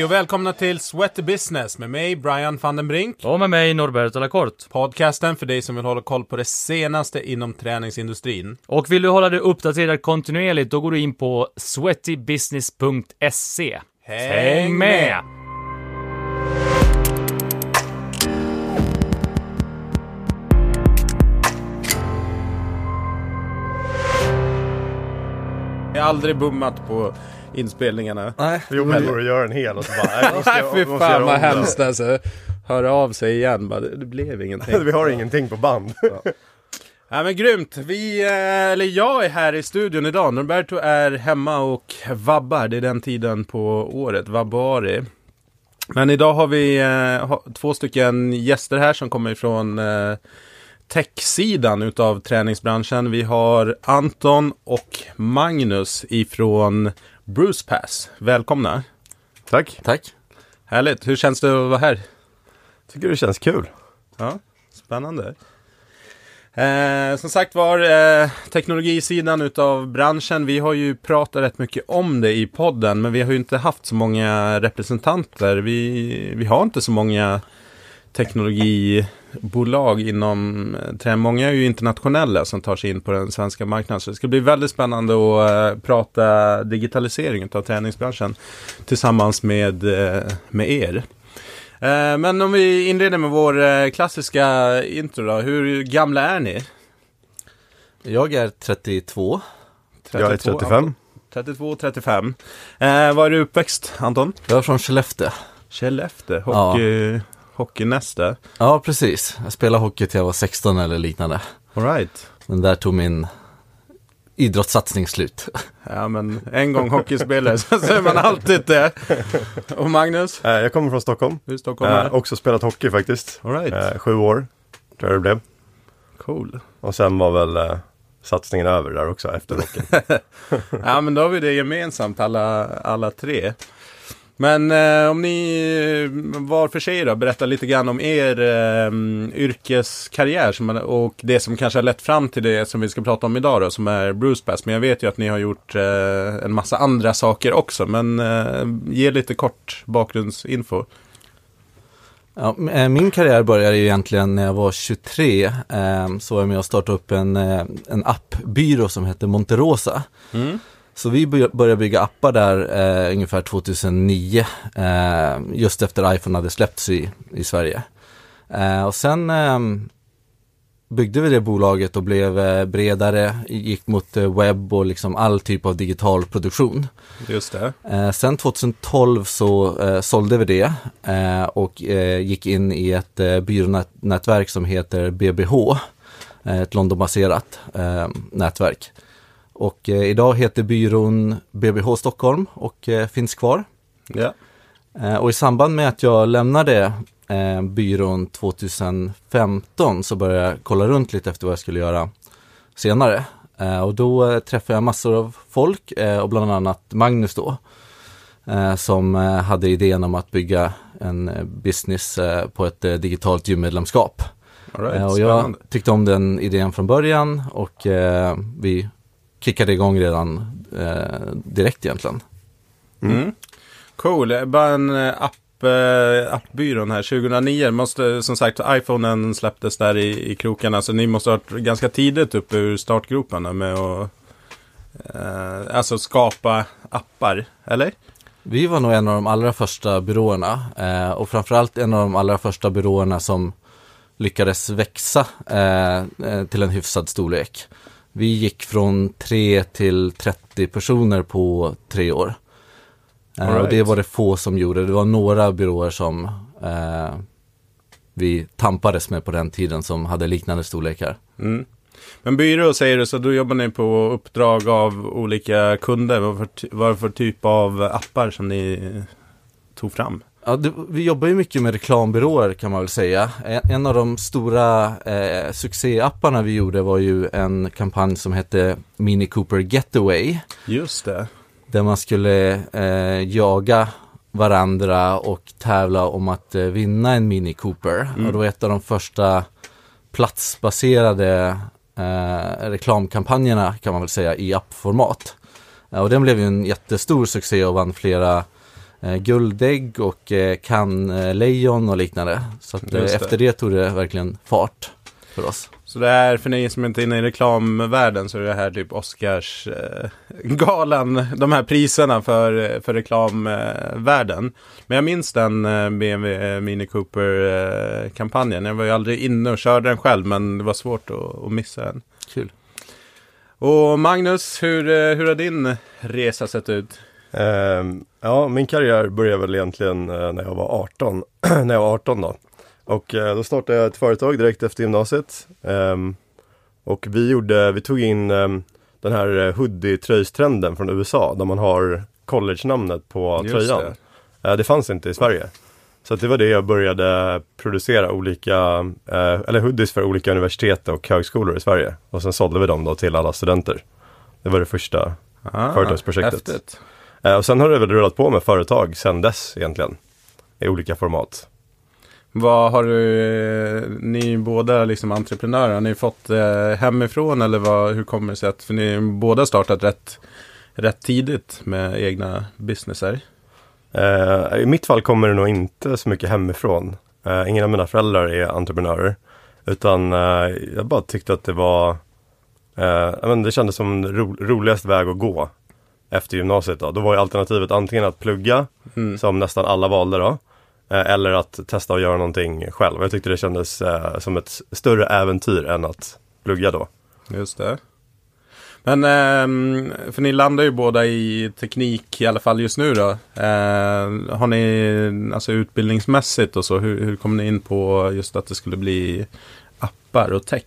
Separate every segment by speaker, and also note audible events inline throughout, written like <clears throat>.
Speaker 1: Hej och välkomna till Sweaty Business med mig Brian van den Brink.
Speaker 2: Och med mig Norberto Lacorte.
Speaker 1: Podcasten för dig som vill hålla koll på det senaste inom träningsindustrin.
Speaker 2: Och vill du hålla dig uppdaterad kontinuerligt, då går du in på sweatybusiness.se. Häng med!
Speaker 1: Jag har aldrig bommat på inspelningarna.
Speaker 3: Nej.
Speaker 4: Jo men då du gör en hel och så bara, <laughs> nej, måste
Speaker 1: Nej
Speaker 4: jag-
Speaker 1: fy
Speaker 4: måste
Speaker 1: fan
Speaker 4: göra
Speaker 1: vad hemskt alltså. Höra av sig igen bara, det blev ingenting. <laughs>
Speaker 4: Vi har ingenting på band.
Speaker 1: Ja men grymt! Vi, eh, eller jag är här i studion idag. Norberto är hemma och vabbar. Det är den tiden på året, vabbuari. Men idag har vi eh, två stycken gäster här som kommer ifrån eh, techsidan utav träningsbranschen. Vi har Anton och Magnus ifrån Bruce Pass. Välkomna!
Speaker 4: Tack.
Speaker 3: Tack.
Speaker 1: Härligt! Hur känns det att vara här?
Speaker 4: Tycker det känns kul.
Speaker 1: Ja, spännande. Eh, som sagt var, eh, teknologisidan utav branschen. Vi har ju pratat rätt mycket om det i podden, men vi har ju inte haft så många representanter. Vi, vi har inte så många teknologibolag inom eh, trä. Många är ju internationella som tar sig in på den svenska marknaden. Så det ska bli väldigt spännande att eh, prata digitalisering av träningsbranschen tillsammans med, eh, med er. Men om vi inleder med vår klassiska intro då. Hur gamla är ni?
Speaker 3: Jag är 32.
Speaker 4: Jag är 35.
Speaker 1: 32, 35. Eh, var är du uppväxt, Anton?
Speaker 3: Jag är från Skellefteå.
Speaker 1: Skellefteå, hockey, hockeynäste.
Speaker 3: Ja, precis. Jag spelade hockey till jag var 16 eller liknande.
Speaker 1: All right.
Speaker 3: Men där tog min idrottssatsning slut.
Speaker 1: Ja, men en gång hockeyspelare så är man alltid det. Och Magnus?
Speaker 4: Eh, Jag kommer från Stockholm.
Speaker 1: Hur är Stockholm?
Speaker 4: Eh, också spelat hockey faktiskt.
Speaker 1: All right.
Speaker 4: Eh, Sju år, tror jag det blev.
Speaker 1: Cool.
Speaker 4: Och sen var väl satsningen över där också efter hockeyn. <laughs>
Speaker 1: Ja, men då har vi det gemensamt, alla, alla tre. Men eh, om ni eh, var för sig då, berätta lite grann om er eh, yrkeskarriär som, och det som kanske har lett fram till det som vi ska prata om idag då, som är Bruce Pass. Men jag vet ju att ni har gjort eh, en massa andra saker också, men eh, ge lite kort bakgrundsinfo.
Speaker 3: Ja, eh, min karriär började ju egentligen när jag var 23. eh, Så var jag med och startade upp en, en appbyrå som hette Monterosa. Så vi började bygga appar där eh, ungefär 2009. Eh, just efter iPhone hade släppts i, i Sverige. Eh, och sen ehm, byggde vi det bolaget och blev eh, bredare, gick mot eh, webb och liksom all typ av digital produktion.
Speaker 1: Just det.
Speaker 3: Eh, sen 2012 så sålde vi det och gick in i ett byrånätverk som heter BBH, ett Londonbaserat nätverk. Och eh, idag heter byrån BBH Stockholm och eh, finns kvar.
Speaker 1: Ja.
Speaker 3: Eh, och i samband med att jag lämnade eh, byrån 2015 så började jag kolla runt lite efter vad jag skulle göra senare. Eh, och då eh, träffade jag massor av folk eh, och bland annat Magnus då. Som hade idén om att bygga en business på ett digitalt gymmedlemskap.
Speaker 1: All right.
Speaker 3: Och jag tyckte om den idén från början och vi kickade igång redan eh, direkt egentligen.
Speaker 1: Mm. Cool, Eh, bara en eh, app, eh, appbyrån här 2009. Måste, som sagt, iPhonen släpptes där i, i krokarna. Så ni måste ha varit ganska tidigt uppe ur startgroparna med att eh, alltså skapa appar, eller?
Speaker 3: Vi var nog en av de allra första byråerna eh, och framförallt en av de allra första byråerna som lyckades växa eh, eh, till en hyfsad storlek. Vi gick från 3 till 30 personer på tre år. Eh,
Speaker 1: All
Speaker 3: Och det
Speaker 1: right.
Speaker 3: var det få som gjorde. Det var några byråer som eh, vi tampades med på den tiden som hade liknande storlekar.
Speaker 1: Mm. Men byrå säger du, så då jobbar ni på uppdrag av olika kunder. Vad för, vad för typ av appar som ni tog fram?
Speaker 3: Ja, det, vi jobbar ju mycket med reklambyråer kan man väl säga. En, en av de stora eh, succéapparna vi gjorde var ju en kampanj som hette Mini Cooper Getaway.
Speaker 1: Just det.
Speaker 3: Där man skulle eh, jaga varandra och tävla om att eh, vinna en Mini Cooper. Och det var ett av de första platsbaserade eh, reklamkampanjerna kan man väl säga i appformat. Eh, och den blev ju en jättestor succé och vann flera eh, guldägg och eh, kannlejon och liknande. Så att, eh,
Speaker 1: det.
Speaker 3: efter det tog det verkligen fart för oss.
Speaker 1: Så det är, för ni som inte är inne i reklamvärlden, så är det här typ Oscarsgalan, eh, <laughs> galan, de här priserna för, för reklamvärlden. Men jag minns den eh, BMW Mini Cooper-kampanjen. Jag var ju aldrig inne och körde den själv, men det var svårt att, att missa den.
Speaker 3: Kul.
Speaker 1: Och Magnus, hur, eh, hur har din resa sett ut?
Speaker 4: Ehm, ja, min karriär började väl egentligen eh, när jag var 18. <clears throat> när jag var 18 då. Och eh, då startade jag ett företag direkt efter gymnasiet. Ehm, och vi gjorde, vi tog in ehm, den här eh, hoodie-tröjstrenden från USA där man har college-namnet på
Speaker 1: Just
Speaker 4: tröjan.
Speaker 1: det.
Speaker 4: Det fanns inte i Sverige. Så det var det jag började producera olika, eller hoodies för olika universitet och högskolor i Sverige. Och sen sålde vi dem då till alla studenter. Det var det första.
Speaker 1: Ah,
Speaker 4: Företagsprojektet.
Speaker 1: häftigt.
Speaker 4: Eh, och sen har det väl rullat på med företag sen dess egentligen. I olika format.
Speaker 1: Vad har du, eh, ni båda liksom entreprenörer, har ni fått eh, hemifrån eller vad, hur kommer det sig att, för ni har båda startat rätt, rätt tidigt med egna businessar?
Speaker 4: Eh, I mitt fall kommer det nog inte så mycket hemifrån. Eh, ingen av mina föräldrar är entreprenörer. Utan eh, jag bara tyckte att det var, eh, men det kändes som ro, roligast väg att gå efter gymnasiet. Då. då var ju alternativet antingen att plugga,
Speaker 1: Mm.
Speaker 4: som nästan alla valde då. eh, Eller att testa att göra någonting själv. Jag tyckte det kändes eh, som ett större äventyr än att plugga då.
Speaker 1: Just det. Men, ehm, för ni landar ju båda i teknik, i alla fall just nu då. Eh, har ni, alltså utbildningsmässigt och så, hur, hur kom ni in på just att det skulle bli appar och tech?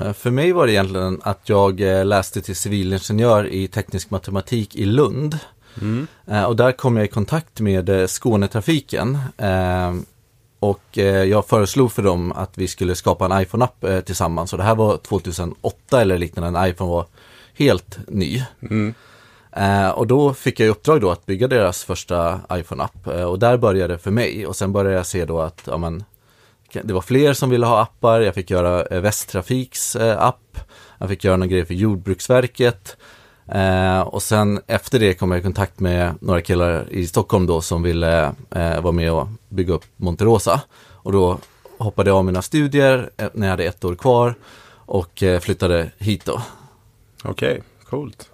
Speaker 3: Eh, För mig var det egentligen att jag eh, läste till civilingenjör i teknisk matematik i Lund.
Speaker 1: Mm.
Speaker 3: Eh, Och där kom jag i kontakt med Skånetrafiken. Och jag föreslog för dem att vi skulle skapa en iPhone-app tillsammans. Och det här var 2008 eller liknande, när iPhone var helt ny.
Speaker 1: Mm.
Speaker 3: Och då fick jag i uppdrag då att bygga deras första iPhone-app. Och där började det för mig. Och sen började jag se då att ja, men, det var fler som ville ha appar. Jag fick göra eh, Västtrafiks eh, app. Jag fick göra någon grej för Jordbruksverket. Eh, och sen efter det kom jag i kontakt med några killar i Stockholm då som ville eh, vara med och bygga upp Monterosa. Och då hoppade jag av mina studier eh, när jag hade ett år kvar och eh, flyttade hit då.
Speaker 1: Okej, coolt.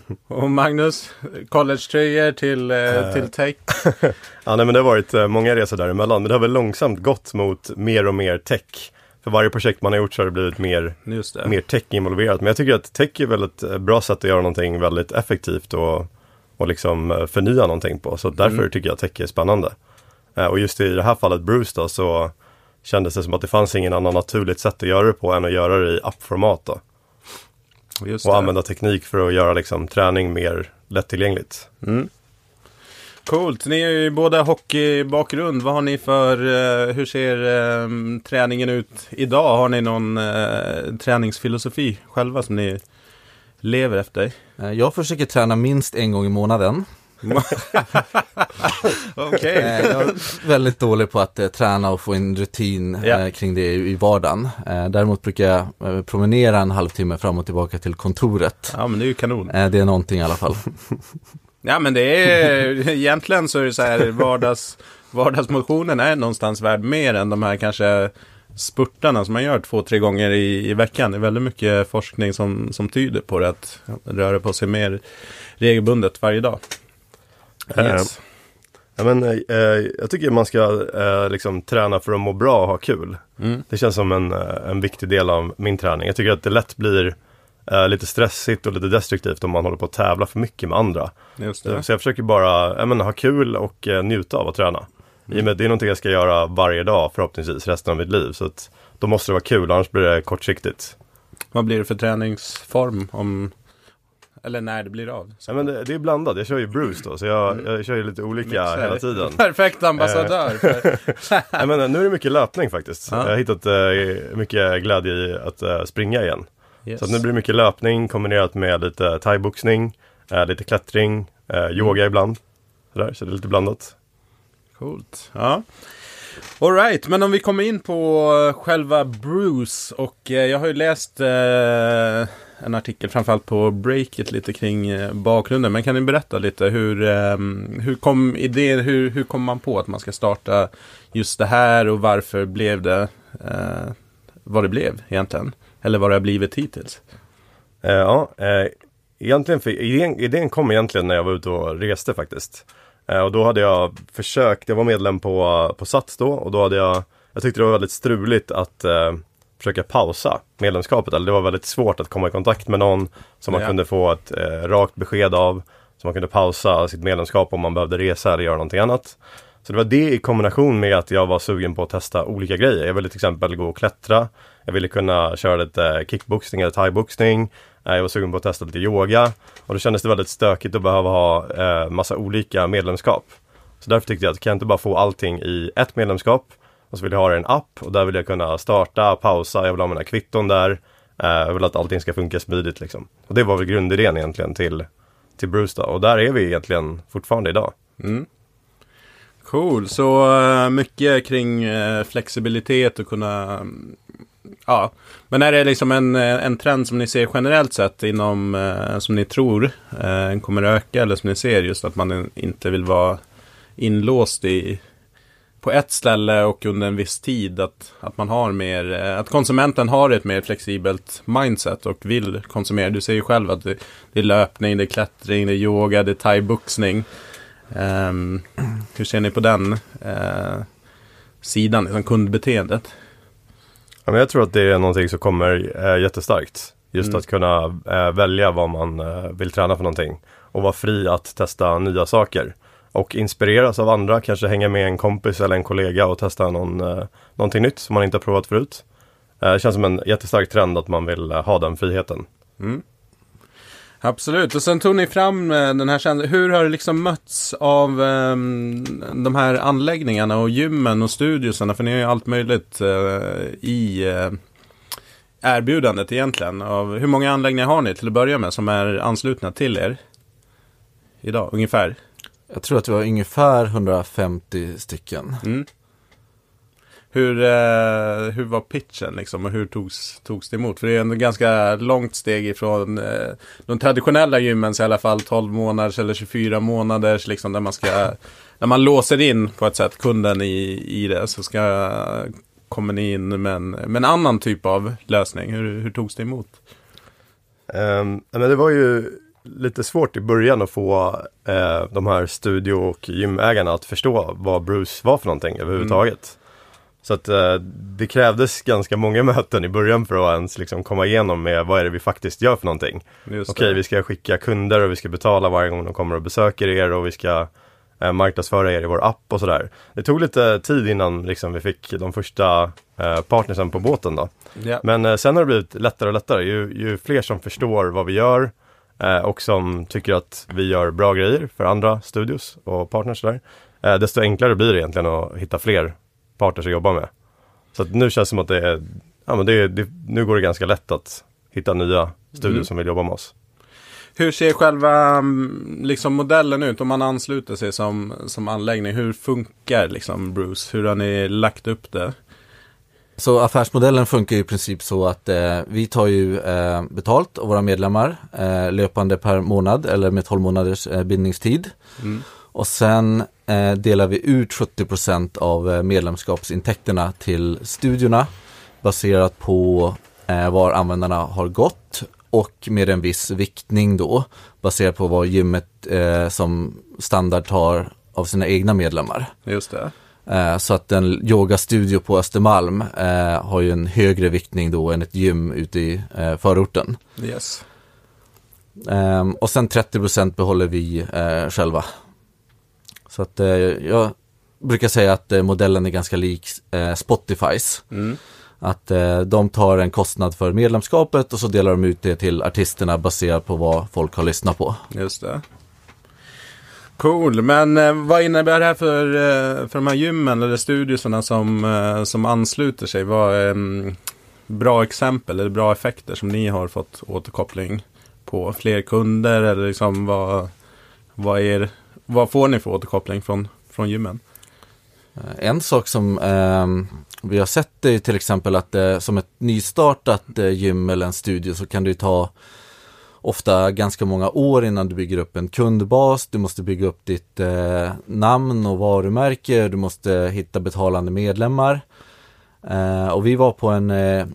Speaker 1: <laughs> Och Magnus, college-tröjor till, eh, till tech? <laughs>
Speaker 4: Ja, nej, men det har varit eh, många resor däremellan. Men det har väl långsamt gått mot mer och mer tech. För varje projekt man har gjort så har det blivit mer,
Speaker 1: det.
Speaker 4: mer tech involverat. Men jag tycker att tech är väl ett eh, bra sätt att göra någonting väldigt effektivt och, och liksom eh, förnya någonting på. Så därför
Speaker 1: Mm.
Speaker 4: tycker jag tech är spännande. Eh, Och just i det här fallet Bruce då så kändes det som att det fanns ingen annan naturligt sätt att göra det på än att göra det i appformat då.
Speaker 1: Just
Speaker 4: Och
Speaker 1: det.
Speaker 4: använda teknik för att göra liksom träning mer lättillgängligt.
Speaker 1: Mm. Coolt, ni är ju båda hockeybakgrund. Vad har ni för, eh, hur ser eh, träningen ut idag? Har ni någon eh, träningsfilosofi själva som ni lever efter?
Speaker 3: Eh, Jag försöker träna minst en gång i månaden. <laughs>
Speaker 1: Okej.
Speaker 3: Eh, Jag är väldigt dålig på att eh, träna och få en rutin eh, kring det i, i vardagen. Eh, däremot brukar jag promenera en halvtimme fram och tillbaka till kontoret.
Speaker 1: Ja men det är ju kanon.
Speaker 3: Det är någonting i alla fall. <laughs>
Speaker 1: Ja men det är, egentligen så är det så här vardags, vardagsmotionen är någonstans värd mer än de här kanske spurtarna som man gör två, tre gånger i, i veckan. Det är väldigt mycket forskning som, som tyder på det, att röra på sig mer regelbundet varje dag. Yes.
Speaker 4: Ja, men, eh, jag tycker man ska eh, liksom, träna för att må bra och ha kul.
Speaker 1: Mm.
Speaker 4: Det känns som en, eh, en viktig del av min träning. Jag tycker att det lätt blir eh, lite stressigt och lite destruktivt om man håller på att tävla för mycket med andra.
Speaker 1: Det.
Speaker 4: Så jag försöker bara jag menar, ha kul och eh, njuta av att träna. I och med det är någonting jag ska göra varje dag förhoppningsvis resten av mitt liv. Så att, då måste det vara kul, annars blir det kortsiktigt.
Speaker 1: Vad blir det för träningsform om, eller när det blir av?
Speaker 4: Ja, men det, det är blandat, jag kör ju Bruce då, så jag, jag kör ju lite olika
Speaker 1: Mixar.
Speaker 4: hela tiden. <laughs>
Speaker 1: Perfekt ambassadör. för-
Speaker 4: Nej, men nu är det mycket löpning faktiskt.
Speaker 1: Ja.
Speaker 4: Jag har hittat eh, mycket glädje i att eh, springa igen.
Speaker 1: Yes.
Speaker 4: Så att nu blir det mycket löpning kombinerat med lite thaiboxning, eh, lite klättring, eh, yoga ibland. Sådär, så det är lite blandat.
Speaker 1: Coolt. Ja. Alright, men om vi kommer in på själva Bruce och eh, jag har ju läst eh, en artikel, framförallt på Breakit, lite kring eh, bakgrunden. Men kan ni berätta lite hur, ehm, hur kom idén, hur, hur kom man på att man ska starta just det här och varför blev det eh, vad det blev egentligen? Eller vad det har blivit hittills?
Speaker 4: Eh, ja, eh, egentligen, för, idén, idén kom egentligen när jag var ute och reste faktiskt. Eh, och då hade jag försökt, jag var medlem på, på Sats då och då hade jag, jag tyckte det var väldigt struligt att eh, försöka pausa medlemskapet. Eller det var väldigt svårt att komma i kontakt med någon som man
Speaker 1: Ja.
Speaker 4: kunde få ett eh, rakt besked av. Så man kunde pausa sitt medlemskap om man behövde resa eller göra någonting annat. Så det var det i kombination med att jag var sugen på att testa olika grejer. Jag ville till exempel gå och klättra. Jag ville kunna köra lite kickboxning eller thaiboxning. Eh, Jag var sugen på att testa lite yoga. Och då kändes det väldigt stökigt att behöva ha eh, massa olika medlemskap. Så därför tyckte jag att kan jag inte bara få allting i ett medlemskap och så vill jag ha i en app och där vill jag kunna starta, pausa, jag vill ha mina kvitton där. Eh, jag vill att allting ska funka smidigt liksom. Och det var väl grundidén egentligen till, till Bruce då. Och där är vi egentligen fortfarande idag.
Speaker 1: Mm. Cool, så eh, mycket kring eh, flexibilitet och kunna... Mm, ja, men är det liksom en, eh, en trend som ni ser generellt sett inom, eh, som ni tror eh, kommer öka eller som ni ser just att man inte vill vara inlåst i på ett ställe och under en viss tid att, att man har mer, eh, att konsumenten har ett mer flexibelt mindset och vill konsumera. Du säger ju själv att det, det är löpning, det är klättring, det är yoga, det är thaiboxning. Ehm, hur ser ni på den eh, sidan, liksom kundbeteendet?
Speaker 4: Ja, men jag tror att det är någonting som kommer eh, jättestarkt. Just
Speaker 1: Mm.
Speaker 4: att kunna eh, välja vad man vill träna för någonting. Och vara fri att testa nya saker. Och inspireras av andra, kanske hänga med en kompis eller en kollega och testa någon, eh, någonting nytt som man inte har provat förut. Eh, det känns som en jättestark trend att man vill eh, ha den friheten.
Speaker 1: Mm. Absolut, och sen tog ni fram eh, den här känslan. Hur har det liksom mötts av um, de här anläggningarna och gymmen och studiosarna? För ni har ju allt möjligt uh, i uh, erbjudandet egentligen. Av, hur många anläggningar har ni till att börja med som är anslutna till er? Idag, ungefär.
Speaker 3: Jag tror att vi har ungefär 150 stycken.
Speaker 1: Mm. Hur, eh, hur var pitchen liksom och hur togs, togs det emot? För det är ändå ganska långt steg ifrån eh, de traditionella gymmen i alla fall 12 månaders eller 24 månaders liksom där man ska <laughs> när man låser in på ett sätt kunden i, i det så ska kommer ni in med en, med en annan typ av lösning. Hur, hur togs det emot?
Speaker 4: Ehm, men det var ju lite svårt i början att få eh, de här studio och gymägarna att förstå vad Bruce var för någonting överhuvudtaget. Så att eh, det krävdes ganska många <laughs> möten i början för att ens liksom komma igenom med vad är det vi faktiskt gör för någonting. Okej,
Speaker 1: det.
Speaker 4: vi ska skicka kunder och vi ska betala varje gång de kommer och besöker er och vi ska eh, marknadsföra er i vår app och sådär. Det tog lite tid innan liksom, vi fick de första eh, partnersen på båten då.
Speaker 1: Ja.
Speaker 4: Men eh, sen har det blivit lättare och lättare. Ju, ju fler som förstår vad vi gör och som tycker att vi gör bra grejer för andra studios och partners där. Eh, desto enklare blir det egentligen att hitta fler partners att jobba med. Så att nu känns det som att det är, ja men det, är- det, nu går det ganska lätt att hitta nya studios
Speaker 1: Mm.
Speaker 4: som vill jobba med oss.
Speaker 1: Hur ser själva mm, liksom, modellen ut om man ansluter sig som, som anläggning? Hur funkar liksom Bruce? Hur har ni lagt upp det?
Speaker 3: Så affärsmodellen funkar ju i princip så att eh, vi tar ju eh, betalt av våra medlemmar eh, löpande per månad eller med 12 månaders eh, bindningstid.
Speaker 1: Mm.
Speaker 3: Och sen eh, delar vi ut 70% av eh, medlemskapsintäkterna till studiorna baserat på var användarna har gått och med en viss viktning då baserat på vad gymmet som standard tar av sina egna medlemmar.
Speaker 1: Just det.
Speaker 3: Eh, Så att en yogastudio på Östermalm eh, har ju en högre viktning då än ett gym ute i eh, förorten.
Speaker 1: Yes.
Speaker 3: Ehm, och sen 30% behåller vi själva. Så att jag brukar säga att modellen är ganska lik Spotifys.
Speaker 1: Mm.
Speaker 3: Att de tar en kostnad för medlemskapet och så delar de ut det till artisterna baserat på vad folk har lyssnat på.
Speaker 1: Just det. Cool, men eh, vad innebär det här för, eh, för de här gymmen eller studiosarna som, eh, som ansluter sig? Vad är bra exempel eller bra effekter som ni har fått återkoppling på? Fler kunder eller liksom vad, vad, är, vad får ni för återkoppling från, från gymmen?
Speaker 3: Eh, en sak som ehm, vi har sett är till exempel att eh, som ett nystartat eh, gym eller en studio så kan det ta ofta ganska många år innan du bygger upp en kundbas. Du måste bygga upp ditt eh, namn och varumärke. Du måste hitta betalande medlemmar. Eh, och vi var på en, eh,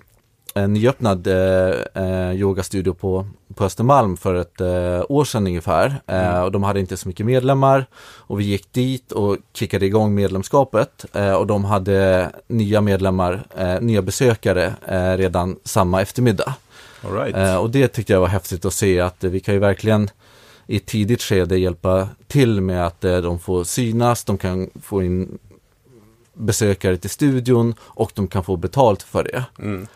Speaker 3: en nyöppnad eh, eh, yogastudio på, på Östermalm för ett eh, år sedan ungefär. Eh, och de hade inte så mycket medlemmar. Och vi gick dit och kickade igång medlemskapet. Och de hade nya medlemmar, nya besökare redan samma eftermiddag.
Speaker 1: Right.
Speaker 3: Eh, och det tyckte jag var häftigt att se att vi kan ju verkligen i ett tidigt skede hjälpa till med att eh, de får synas, de kan få in besökare till studion och de kan få betalt för det.
Speaker 1: Mm.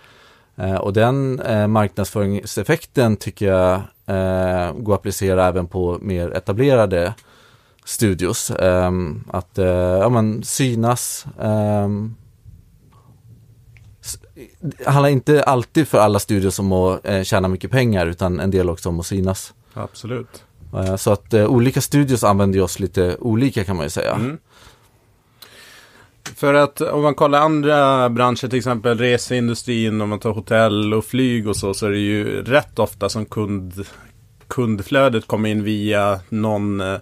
Speaker 3: Eh, och den eh, marknadsföringseffekten tycker jag går att applicera även på mer etablerade studios. Ehm, att ja, men, synas. Det handlar inte alltid för alla studios om att eh, tjäna mycket pengar utan en del också om att synas.
Speaker 1: Absolut.
Speaker 3: Eh, så att eh, olika studios använder oss lite olika kan man ju säga.
Speaker 1: Mm. För att om man kollar andra branscher, till exempel reseindustrin, om man tar hotell och flyg och så, så är det ju rätt ofta som kund, kundflödet kommer in via någon, eh,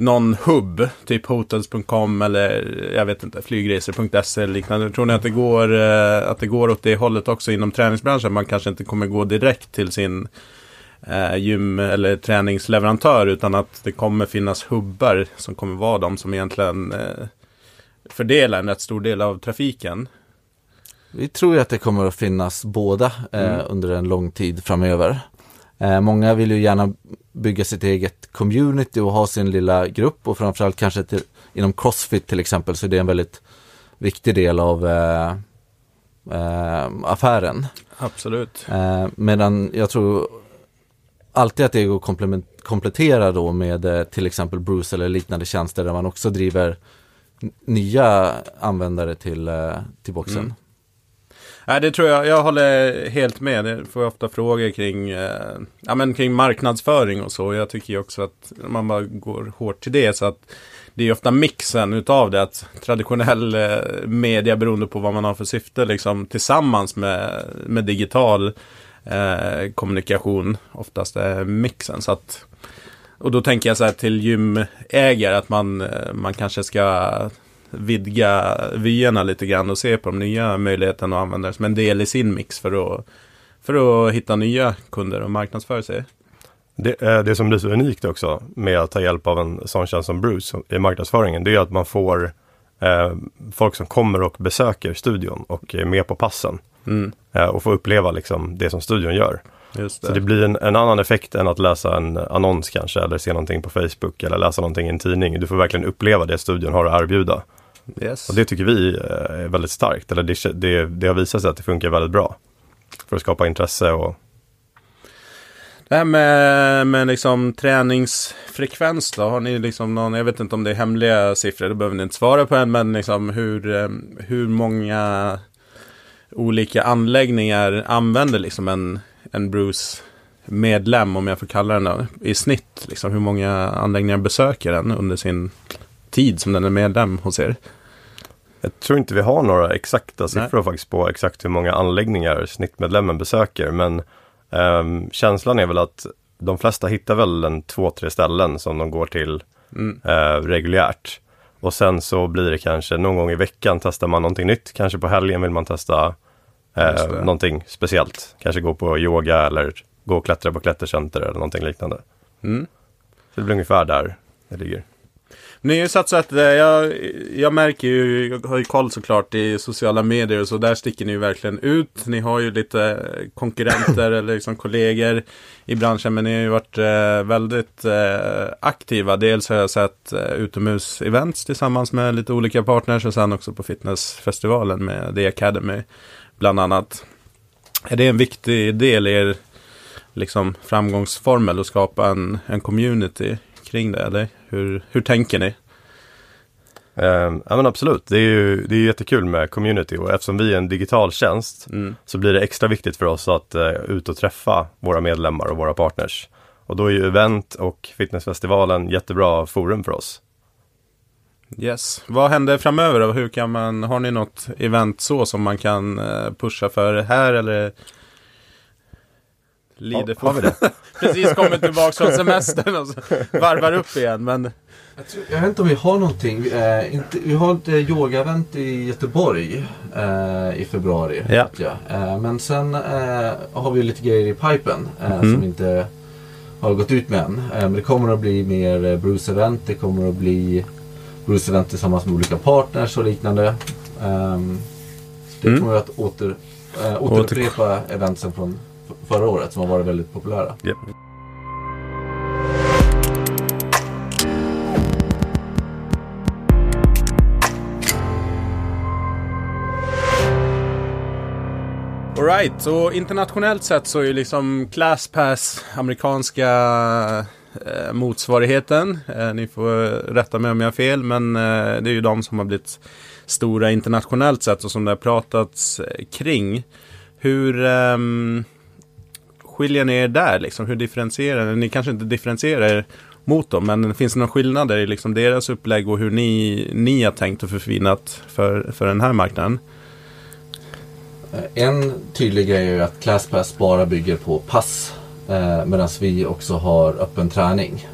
Speaker 1: någon hubb, typ hotels.com eller jag vet inte, flygresor.se eller liknande. Tror ni att det, går, eh, att det går åt det hållet också inom träningsbranschen? Man kanske inte kommer gå direkt till sin eh, gym eller träningsleverantör utan att det kommer finnas hubbar som kommer vara de som egentligen eh, fördelar en rätt stor del av trafiken.
Speaker 3: Vi tror ju att det kommer att finnas båda eh,
Speaker 1: Mm.
Speaker 3: under en lång tid framöver. Eh, många vill ju gärna bygga sitt eget community och ha sin lilla grupp och framförallt kanske till, inom Crossfit till exempel så är det en väldigt viktig del av eh, eh, affären.
Speaker 1: Absolut.
Speaker 3: Eh, medan jag tror alltid att det går att komplettera då med eh, till exempel Bruce eller liknande tjänster där man också driver nya användare till, eh, till boxen.
Speaker 1: Mm. Nej, det tror jag. Jag håller helt med. Det får jag ofta frågor kring, eh, ja, men kring marknadsföring och så. Jag tycker ju också att man bara går hårt till det. Så att det är ofta mixen utav det. Att traditionell eh, media beroende på vad man har för syfte liksom tillsammans med, med digital eh, kommunikation oftast är mixen. Så att, och då tänker jag så här till gymägare att man, eh, man kanske ska vidga vyerna lite grann och se på de nya möjligheterna att använda det som en del i sin mix för att, för att hitta nya kunder och marknadsföra sig.
Speaker 4: Det, eh, det som blir så unikt också med att ta hjälp av en sån tjänst som Bruce i marknadsföringen, det är att man får eh, folk som kommer och besöker studion och är med på passen
Speaker 1: Mm,
Speaker 4: eh, och får uppleva liksom det som studion gör.
Speaker 1: det.
Speaker 4: Så det blir en, en annan effekt än att läsa en annons kanske eller se någonting på Facebook eller läsa någonting i en tidning. Du får verkligen uppleva det studion har att erbjuda.
Speaker 1: Yes.
Speaker 4: Och det tycker vi eh, är väldigt starkt, eller det, det, det har visat sig att det funkar väldigt bra. För att skapa intresse och
Speaker 1: Det här med, med liksom träningsfrekvens då, har ni liksom någon, jag vet inte om det är hemliga siffror, det behöver ni inte svara på än, men liksom hur, eh, hur många olika anläggningar använder liksom en, en Bruce medlem, om jag får kalla den då, i snitt, liksom hur många anläggningar besöker den under sin tid som den är medlem hos er?
Speaker 4: Jag tror inte vi har några exakta siffror faktiskt på exakt hur många anläggningar snittmedlemmen besöker. Men ehm, känslan är väl att de flesta hittar väl en två, tre ställen som de går till
Speaker 1: Mm.
Speaker 4: eh, reguljärt. Och sen så blir det kanske någon gång i veckan testar man någonting nytt. Kanske på helgen vill man testa
Speaker 1: det.
Speaker 4: någonting speciellt. Kanske gå på yoga eller gå och klättra på klättercenter eller någonting liknande.
Speaker 1: Mm.
Speaker 4: Så det blir ungefär där det ligger.
Speaker 1: Ni har ju satt så att eh, jag, jag märker ju, jag har ju koll såklart i sociala medier och så, där sticker ni ju verkligen ut. Ni har ju lite konkurrenter <laughs> eller liksom kollegor i branschen, men ni har ju varit eh, väldigt eh, aktiva. Dels har jag sett eh, utomhus-events tillsammans med lite olika partners och sen också på fitnessfestivalen med The Academy bland annat. Är det en viktig del i er liksom, framgångsformel att skapa en, en community kring det, eller hur, hur tänker ni?
Speaker 4: Eh, ja men absolut, det är ju det är jättekul med community och eftersom vi är en digital tjänst
Speaker 1: Mm.
Speaker 4: så blir det extra viktigt för oss att eh, ut och träffa våra medlemmar och våra partners. Och då är ju event och fitnessfestivalen jättebra forum för oss.
Speaker 1: Yes. Vad händer framöver då? Hur kan man, har ni något event så som man kan eh, pusha för här eller? Lider
Speaker 4: vi det? <laughs>
Speaker 1: Precis kommit tillbaka från semestern och så varvar upp igen. Men
Speaker 3: Jag, tror, jag vet inte om vi har någonting. Vi, eh, inte, vi har ett eh, yoga-event i Göteborg eh, i februari.
Speaker 1: Ja.
Speaker 3: vet jag. Eh, men sen eh, har vi lite grejer i pipen
Speaker 1: Mhm.
Speaker 3: som inte har gått ut med än. Men det kommer att bli mer Bruce-event. Det kommer att bli Bruce-event tillsammans med olika partners och liknande. Ehm, det
Speaker 1: Mm.
Speaker 3: kommer att åter, återupprepa eventsen från f- förra året som har varit väldigt populära.
Speaker 4: Japp.
Speaker 1: Alright, så internationellt sett så är ju liksom ClassPass amerikanska eh, motsvarigheten. Eh, ni får rätta mig om jag har fel, men eh, det är ju de som har blivit stora internationellt sett och som det har pratats eh, kring. Hur ehm, skiljer ni er där liksom? Hur differentierar ni? Ni kanske inte differentierar er mot dem, men finns det några skillnader i liksom deras upplägg och hur ni, ni har tänkt och förfinat för, för den här marknaden?
Speaker 3: En tydlig grej är att ClassPass bara bygger på pass. Eh, Medan vi också har öppen träning.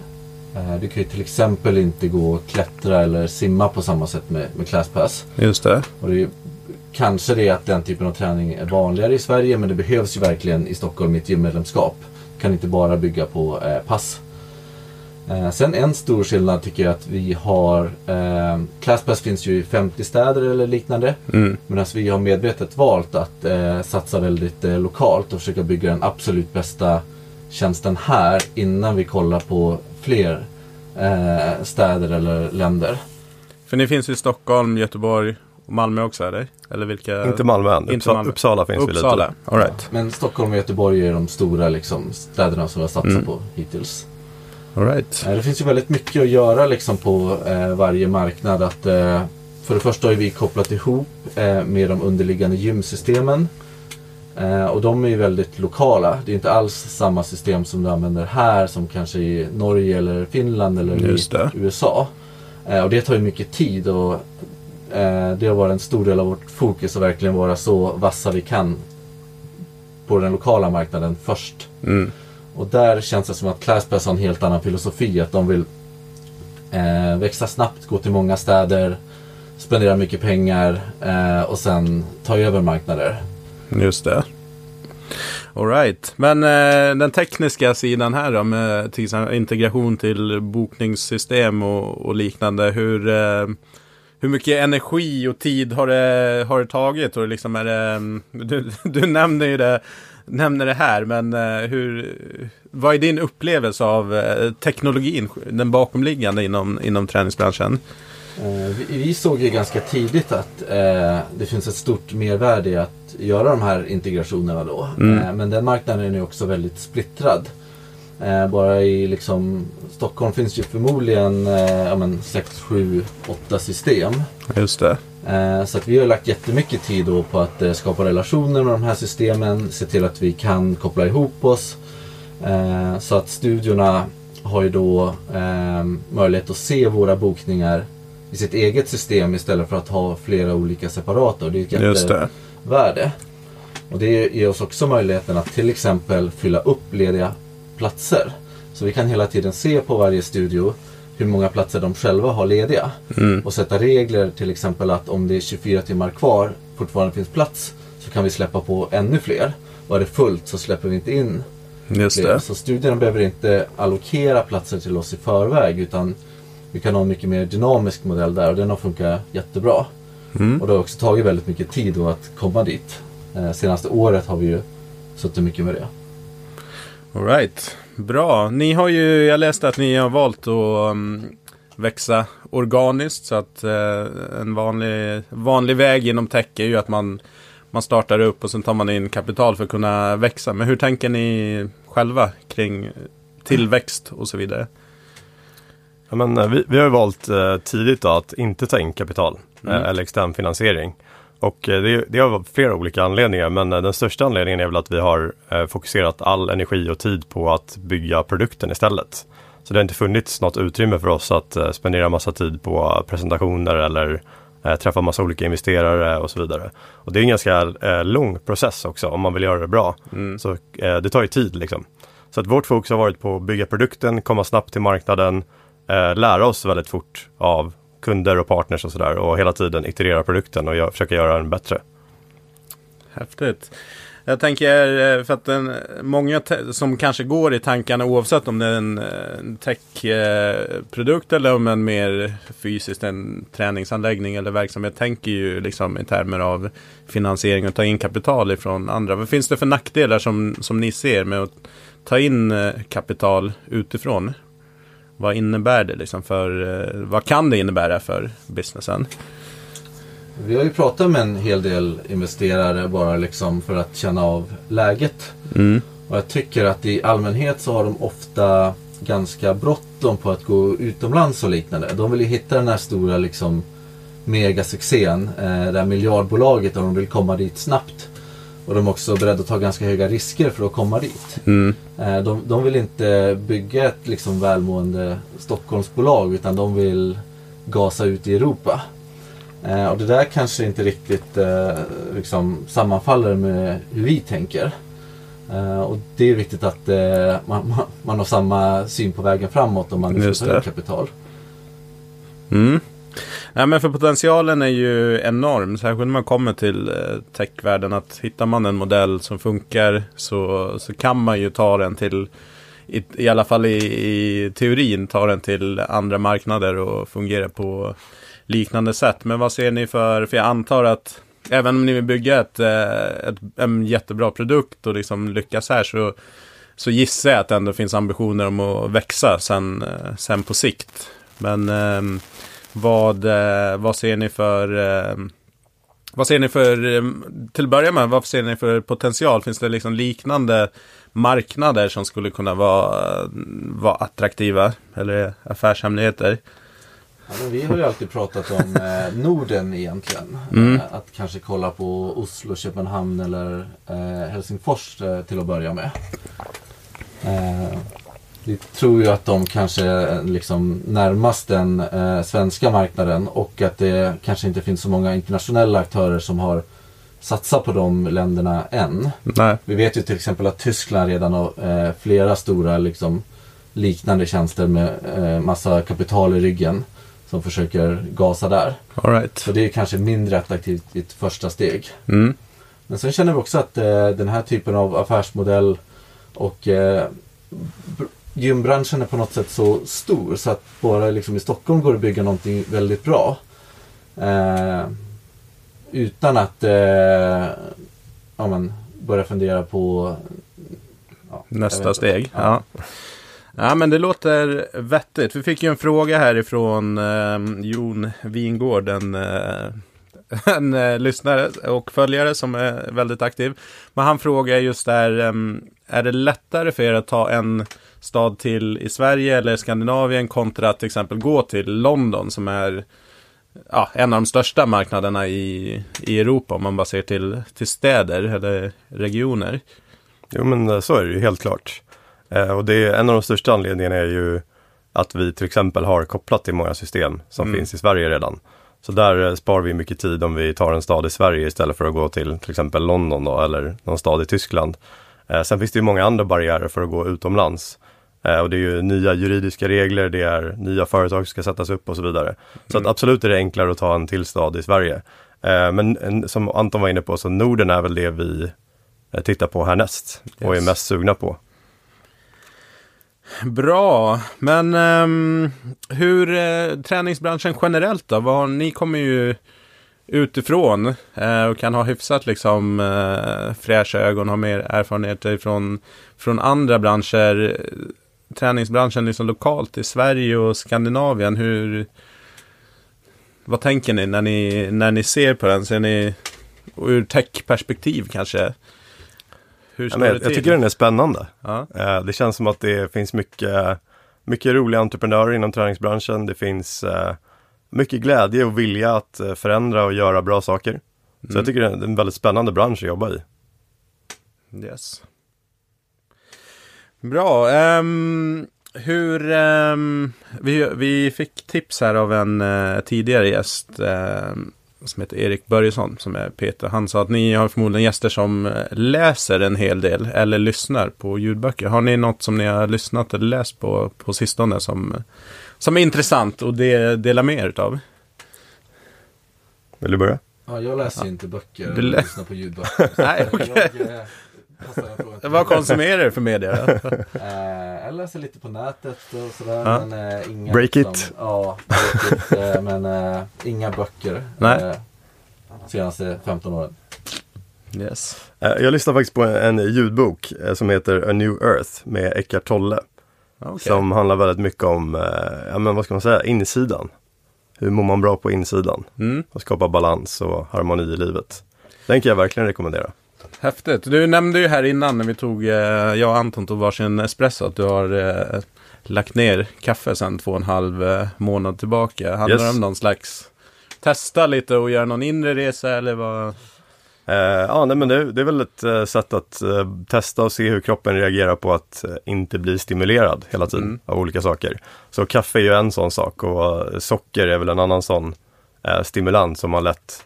Speaker 3: Eh, du kan ju till exempel inte gå och klättra eller simma på samma sätt med, med ClassPass.
Speaker 1: Just det.
Speaker 3: Och det kanske det är att den typen av träning är vanligare i Sverige men det behövs ju verkligen i Stockholm i ett gymmedlemskap. Kan inte bara bygga på eh, pass. Eh, sen en stor skillnad tycker jag att vi har eh, ClassPass finns ju i 50 städer eller liknande.
Speaker 1: Mm.
Speaker 3: Medan vi har medvetet valt att eh, satsa väldigt eh, lokalt och försöka bygga den absolut bästa tjänsten här innan vi kollar på fler eh, städer eller länder.
Speaker 1: För ni finns i Stockholm, Göteborg Malmö också eller? Eller vilka?
Speaker 4: Inte Malmö än.
Speaker 1: Inte
Speaker 4: Uppsala,
Speaker 1: Malmö.
Speaker 4: Uppsala finns vi
Speaker 1: Uppsala.
Speaker 4: lite.
Speaker 1: All right.
Speaker 3: Men Stockholm och Göteborg är de stora liksom, städerna som vi har satsat
Speaker 1: Mm.
Speaker 3: på hittills.
Speaker 1: All right.
Speaker 3: Eh, Det finns ju väldigt mycket att göra liksom, på eh, varje marknad. Att, eh, för det första har vi kopplat ihop eh, med de underliggande gymsystemen. Eh, och de är ju väldigt lokala. Det är inte alls samma system som du använder här som kanske i Norge eller Finland eller i. USA. Eh, och det tar ju mycket tid och det har varit en stor del av vårt fokus att verkligen vara så vassa vi kan på den lokala marknaden först.
Speaker 1: Mm.
Speaker 3: Och där känns det som att ClassPass har en helt annan filosofi. Att de vill eh, växa snabbt, gå till många städer, spendera mycket pengar eh, och sen ta över marknader.
Speaker 1: Just det. All right. Men eh, den tekniska sidan här då med till exempel integration till bokningssystem och, och liknande. Hur, eh, hur mycket energi och tid har det, har det tagit? Och liksom är det, mm, du, <laughs> du nämner ju det, nämner det här, men eh, hur, vad är din upplevelse av eh, teknologin, den bakomliggande inom, inom träningsbranschen?
Speaker 3: Eh, vi, såg ju ganska tidigt att eh, det finns ett stort mervärde i att göra de här integrationerna då.
Speaker 1: Mm.
Speaker 3: Eh, men den marknaden är också väldigt splittrad. Eh, bara i liksom Stockholm finns ju förmodligen eh, ja, men 6, 7, 8 system.
Speaker 1: Just det.
Speaker 3: Eh, Så att vi har lagt jättemycket tid då på att eh, skapa relationer med de här systemen, se till att vi kan koppla ihop oss. Eh, Så att studiorna har ju då eh, möjlighet att se våra bokningar i sitt eget system istället för att ha flera olika separata. Och det är ett jättevärde. Och det ger oss också möjligheten att till exempel fylla upp lediga platser. Så vi kan hela tiden se på varje studio hur många platser de själva har lediga.
Speaker 1: Mm.
Speaker 3: Och sätta regler till exempel att om det är 24 timmar kvar fortfarande finns plats så kan vi släppa på ännu fler. Och är det fullt så släpper vi inte in
Speaker 1: Just
Speaker 3: fler.
Speaker 1: det.
Speaker 3: Så studierna behöver inte allokera platser till oss i förväg utan vi kan ha en mycket mer dynamisk modell där och den har funkat jättebra.
Speaker 1: Mm.
Speaker 3: Och det har också tagit väldigt mycket tid att komma dit. Eh, senaste året har vi ju suttit mycket med det.
Speaker 1: All right. Bra. Ni har ju, jag läste att ni har valt att um, växa organiskt. Så att eh, en vanlig, vanlig väg inom tech är ju att man, man startar upp och sen tar man in kapital för att kunna växa. Men hur tänker ni själva kring tillväxt och så vidare?
Speaker 4: Ja, men, eh, vi, vi har ju valt eh, tidigt då, att inte ta in kapital
Speaker 1: Mm.
Speaker 4: eh, eller extern finansiering. Och eh, det, det har flera olika anledningar men eh, den största anledningen är väl att vi har eh, fokuserat all energi och tid på att bygga produkten istället. Så det har inte funnits något utrymme för oss att spendera massa tid på presentationer eller träffa massa olika investerare och så vidare. Och det är en ganska lång process också om man vill göra det bra.
Speaker 1: Mm.
Speaker 4: Så det tar ju tid liksom. Så att vårt fokus har varit på att bygga produkten, komma snabbt till marknaden, lära oss väldigt fort av kunder och partners och sådär och hela tiden iterera produkten och försöka göra den bättre.
Speaker 1: Häftigt. Jag tänker eh, för att den, många som kanske går i tankarna oavsett om det är en, techprodukt en eller om en mer fysiskt en träningsanläggning eller verksamhet tänker ju liksom i termer av finansiering och ta in kapital ifrån andra. Vad finns det för nackdelar som, som ni ser med att ta in eh, kapital utifrån? Vad innebär det liksom för, eh, vad kan det innebära för businessen?
Speaker 3: Vi har ju pratat med en hel del investerare bara liksom för att känna av läget.
Speaker 1: Mm.
Speaker 3: Och jag tycker att i allmänhet så har de ofta ganska bråttom på att gå utomlands och liknande. De vill ju hitta den här stora liksom megasuccén, eh, det här miljardbolaget och de vill komma dit snabbt. Och de är också beredda att ta ganska höga risker för att komma dit.
Speaker 1: Mm.
Speaker 3: Eh, de, de vill inte bygga ett liksom välmående Stockholmsbolag utan de vill gasa ut i Europa. Eh, och det där kanske inte riktigt eh, liksom sammanfaller med hur vi tänker. Och det är viktigt att man, man, man har samma syn på vägen framåt om man
Speaker 1: det.
Speaker 3: ut kapital.
Speaker 1: Mm. Nej, men för potentialen är ju enorm, särskilt när man kommer till eh, techvärlden. Att hittar man en modell som funkar så, så kan man ju ta den till, i, i alla fall i, i teorin, ta den till andra marknader och fungera på liknande sätt. Men vad ser ni för, för jag antar att även om ni vill bygga ett, eh, ett, en jättebra produkt och liksom lyckas här så, så gissar jag att det ändå finns ambitioner om att växa sen, eh, sen på sikt. Men ehm, vad, eh, vad ser ni för eh, vad ser ni för, eh, till att börja med, vad ser ni för potential? Finns det liksom liknande marknader som skulle kunna vara, vara attraktiva? Eller affärshemligheter?
Speaker 3: Ja, vi har ju alltid pratat om eh, Norden egentligen.
Speaker 1: Mm.
Speaker 3: Eh, att kanske kolla på Oslo, Köpenhamn eller eh, Helsingfors till att börja med. Vi tror ju att de kanske är liksom närmast den eh, svenska marknaden och att det kanske inte finns så många internationella aktörer som har satsat på de länderna än.
Speaker 1: Nej.
Speaker 3: Vi vet ju till exempel att Tyskland redan har eh, flera stora liksom, liknande tjänster med eh, massa kapital i ryggen som försöker gasa där.
Speaker 1: All right.
Speaker 3: Så det är kanske mindre attraktivt i ett första steg.
Speaker 1: Mm.
Speaker 3: Men sen känner vi också att eh, den här typen av affärsmodell och eh, gymbranschen är på något sätt så stor så att bara liksom i Stockholm går det att bygga någonting väldigt bra. Eh, utan att eh, ja, men, börja fundera på ja,
Speaker 1: Nästa steg. Ja. ja, men det låter vettigt. Vi fick ju en fråga härifrån eh, Jon Wingård, en, eh, <laughs> en eh, lyssnare och följare som är väldigt aktiv. Men han frågar just där, eh, är det lättare för er att ta en stad till i Sverige eller Skandinavien kontra till exempel gå till London som är ja, en av de största marknaderna i, i Europa om man bara ser till, till städer eller regioner.
Speaker 4: Jo men eh, så är det ju helt klart. Eh, och det är, en av de största anledningarna är ju att vi till exempel har kopplat till många system som
Speaker 1: Mm.
Speaker 4: finns i Sverige redan. Så där eh, sparar vi mycket tid om vi tar en stad i Sverige istället för att gå till till exempel London då, eller någon stad i Tyskland. Eh, sen finns det ju många andra barriärer för att gå utomlands. Eh, och det är ju nya juridiska regler, det är nya företag som ska sättas upp och så vidare. Så att absolut är det enklare att ta en till stad i Sverige. Eh, men en, som Anton var inne på, så Norden är väl det vi eh, tittar på härnäst och är
Speaker 1: Yes.
Speaker 4: mest sugna på.
Speaker 1: Bra, men ehm, hur eh, träningsbranschen generellt då? Vad, ni kommer ju utifrån eh, och kan ha hyfsat liksom eh, fräscha ögon, ha mer erfarenheter från, från andra branscher. Träningsbranschen liksom lokalt i Sverige och Skandinavien, hur vad tänker ni när ni, när ni ser på den? Ser ni ur tech-perspektiv kanske? Hur
Speaker 4: Ja, men jag, tycker den är spännande.
Speaker 1: ja.
Speaker 4: Eh, det känns som att det finns mycket, mycket roliga entreprenörer inom träningsbranschen. Det finns eh, mycket glädje och vilja att eh, förändra och göra bra saker. Så
Speaker 1: Mm.
Speaker 4: jag tycker det är en väldigt spännande bransch att jobba i.
Speaker 1: Yes. Bra. ehm, hur... ehm, vi, vi fick tips här av en eh, tidigare gäst ehm, som heter Erik Börjesson, som är Peter. Han sa att ni har förmodligen gäster som eh, läser en hel del eller lyssnar på ljudböcker. Har ni något som ni har lyssnat eller läst på, på sistone som, som är intressant och det dela med er utav?
Speaker 4: Vill du börja?
Speaker 3: Ja, jag läser ju inte böcker och lyssnar på ljudböcker. <laughs>
Speaker 1: Nej, okej.
Speaker 3: Jag,
Speaker 1: Vad konsumerar du för media? då?
Speaker 3: Eh, jag läser lite på nätet och sådär.
Speaker 1: Ja.
Speaker 3: Men, eh, inga,
Speaker 4: Break
Speaker 3: liksom,
Speaker 4: it.
Speaker 3: Ja, break it. eh, men eh, inga böcker.
Speaker 1: Nej.
Speaker 3: Eh, senaste 15 åren.
Speaker 1: yes.
Speaker 4: Jag lyssnar faktiskt på en ljudbok som heter A New Earth med Eckart Tolle.
Speaker 1: Okej.
Speaker 4: Som handlar väldigt mycket om, ja men vad ska man säga, insidan. Hur mår man bra på insidan?
Speaker 1: Mm.
Speaker 4: Och skapa balans och harmoni i livet. Den kan jag verkligen rekommendera.
Speaker 1: Häftigt. Du nämnde ju här innan när vi tog, eh, jag och Anton tog varsin espresso, att du har eh, lagt ner kaffe sedan två och en halv eh, månad tillbaka. Handlar det
Speaker 4: Yes.
Speaker 1: om någon slags testa lite och göra någon inre resa eller vad?
Speaker 4: Eh, ja, nej, men det, det är väl ett eh, sätt att eh, testa och se hur kroppen reagerar på att eh, inte bli stimulerad hela tiden
Speaker 1: Mm.
Speaker 4: av olika saker. Så kaffe är ju en sån sak och socker är väl en annan sån stimulans som man lätt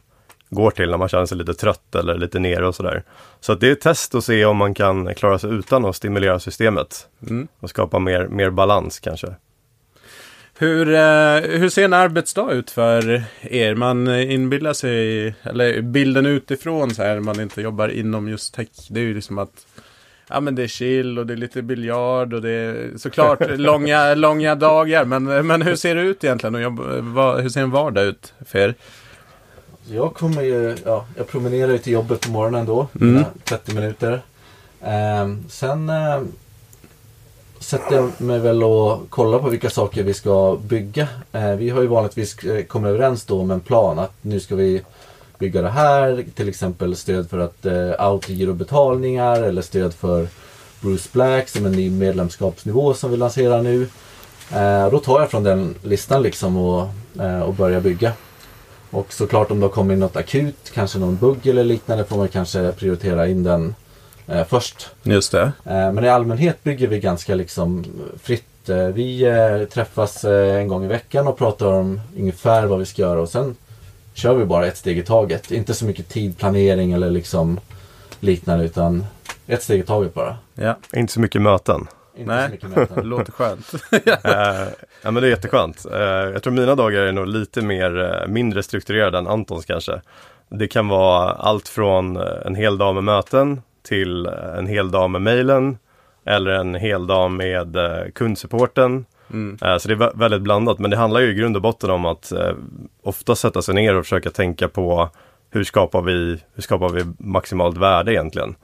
Speaker 4: går till när man känner sig lite trött eller lite nere och sådär. Så det är ett test att se om man kan klara sig utan att stimulera systemet
Speaker 1: Mm.
Speaker 4: och skapa mer, mer balans kanske.
Speaker 1: Hur, eh, hur ser en arbetsdag ut för er? Man inbillar sig, eller bilden utifrån så här, man inte jobbar inom just tech. Det är ju liksom att Ja men det är chill och det är lite biljard och det är såklart <laughs> långa, långa dagar. Men, men hur ser det ut egentligen? Och jobb, vad, hur ser en vardag ut för er?
Speaker 3: Jag kommer ju, ja, jag promenerar ju till jobbet på morgonen då.
Speaker 1: Mm.
Speaker 3: mina 30 minuter. Ehm, sen eh, sätter jag mig väl och kollar på vilka saker vi ska bygga. Eh, vi har ju vanligtvis eh, kommit överens då om en plan att nu ska vi bygga det här. Till exempel stöd för att eh, autogirobetalningar eller stöd för Bruce Black som en ny medlemskapsnivå som vi lanserar nu. Eh, då tar jag från den listan liksom och, eh, och börjar bygga. Och såklart om det kommer in något akut, kanske någon bugg eller liknande får man kanske prioritera in den eh, först.
Speaker 1: Just det.
Speaker 3: Eh, men i allmänhet bygger vi ganska liksom fritt. Eh, vi eh, träffas eh, en gång i veckan och pratar om ungefär vad vi ska göra och sen kör vi bara ett steg i taget. Inte så mycket tidplanering eller liksom liknande utan ett steg i taget bara.
Speaker 1: Ja,
Speaker 4: Inte så mycket möten.
Speaker 3: Inte
Speaker 1: Nej.
Speaker 3: så mycket möten. <laughs>
Speaker 1: det låter skönt. <laughs>
Speaker 4: Eh, ja men det är jätteskönt. Eh, jag tror mina dagar är nog lite mer, eh, mindre strukturerade än Antons kanske. Det kan vara allt från eh, en hel dag med möten till eh, en hel dag med mejlen eller en hel dag med kundsupporten.
Speaker 1: Mm.
Speaker 4: Så det är vä- väldigt blandat men det handlar ju i grund och botten om att ofta sätta sig ner och försöka tänka på hur skapar vi, hur skapar vi maximalt värde egentligen?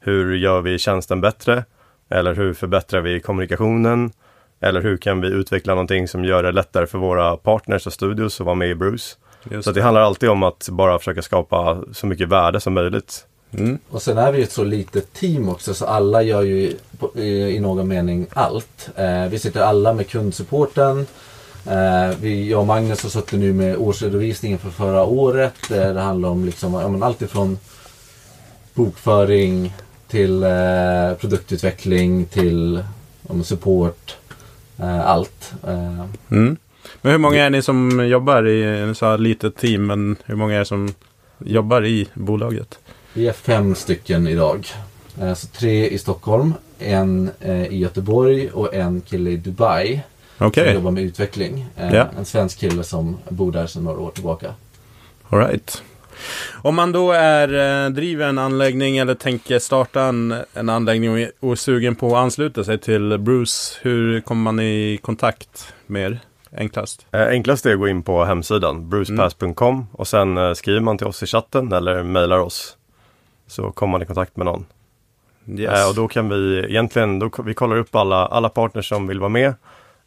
Speaker 4: Hur gör vi tjänsten bättre? Eller hur förbättrar vi kommunikationen? Eller hur kan vi utveckla någonting som gör det lättare för våra partners och studios att vara med i Bruce?
Speaker 1: Just
Speaker 4: Så att det handlar alltid om att bara försöka skapa så mycket värde som möjligt.
Speaker 1: Mm.
Speaker 3: Och sen är vi ett så litet team också så alla gör ju i, i någon mening allt. Eh, vi sitter alla med kundsupporten. Eh, vi, jag och Magnus har suttit nu med årsredovisningen för förra året. Eh, det handlar om liksom, ja, allt ifrån bokföring till eh, produktutveckling till men support. Eh, allt. Eh,
Speaker 1: Mm. Men hur många är ni som jobbar i, ni sa litet team, men hur många är det som jobbar i bolaget?
Speaker 3: Vi är fem stycken idag. Eh, Så tre i Stockholm, en eh, i Göteborg och en kille i Dubai.
Speaker 1: Okej,
Speaker 3: Som jobbar med utveckling.
Speaker 1: Ja.
Speaker 3: En svensk kille som bor där sedan några år tillbaka.
Speaker 1: alright. Om man då är, eh, driver en anläggning eller tänker starta en, en anläggning och är, och är sugen på att ansluta sig till Bruce, hur kommer man i kontakt med er? Enklast.
Speaker 4: Eh, enklast är att gå in på hemsidan brucepass.com och sen eh, skriver man till oss i chatten eller mejlar oss. Så kommer man i kontakt med någon.
Speaker 1: Yes.
Speaker 4: Och då kan vi egentligen, då, vi kollar upp alla, alla partners som vill vara med,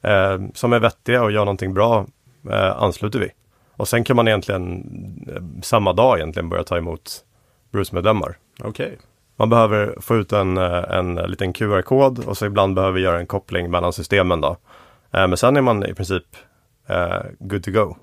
Speaker 4: eh, som är vettiga och gör någonting bra, eh, ansluter vi. Och sen kan man egentligen eh, samma dag egentligen börja ta emot Bruce-medlemmar.
Speaker 1: Okej.
Speaker 4: Man behöver få ut en, eh, en liten QR-kod och så ibland behöver vi göra en koppling mellan systemen då. Eh, men sen är man i princip good to go.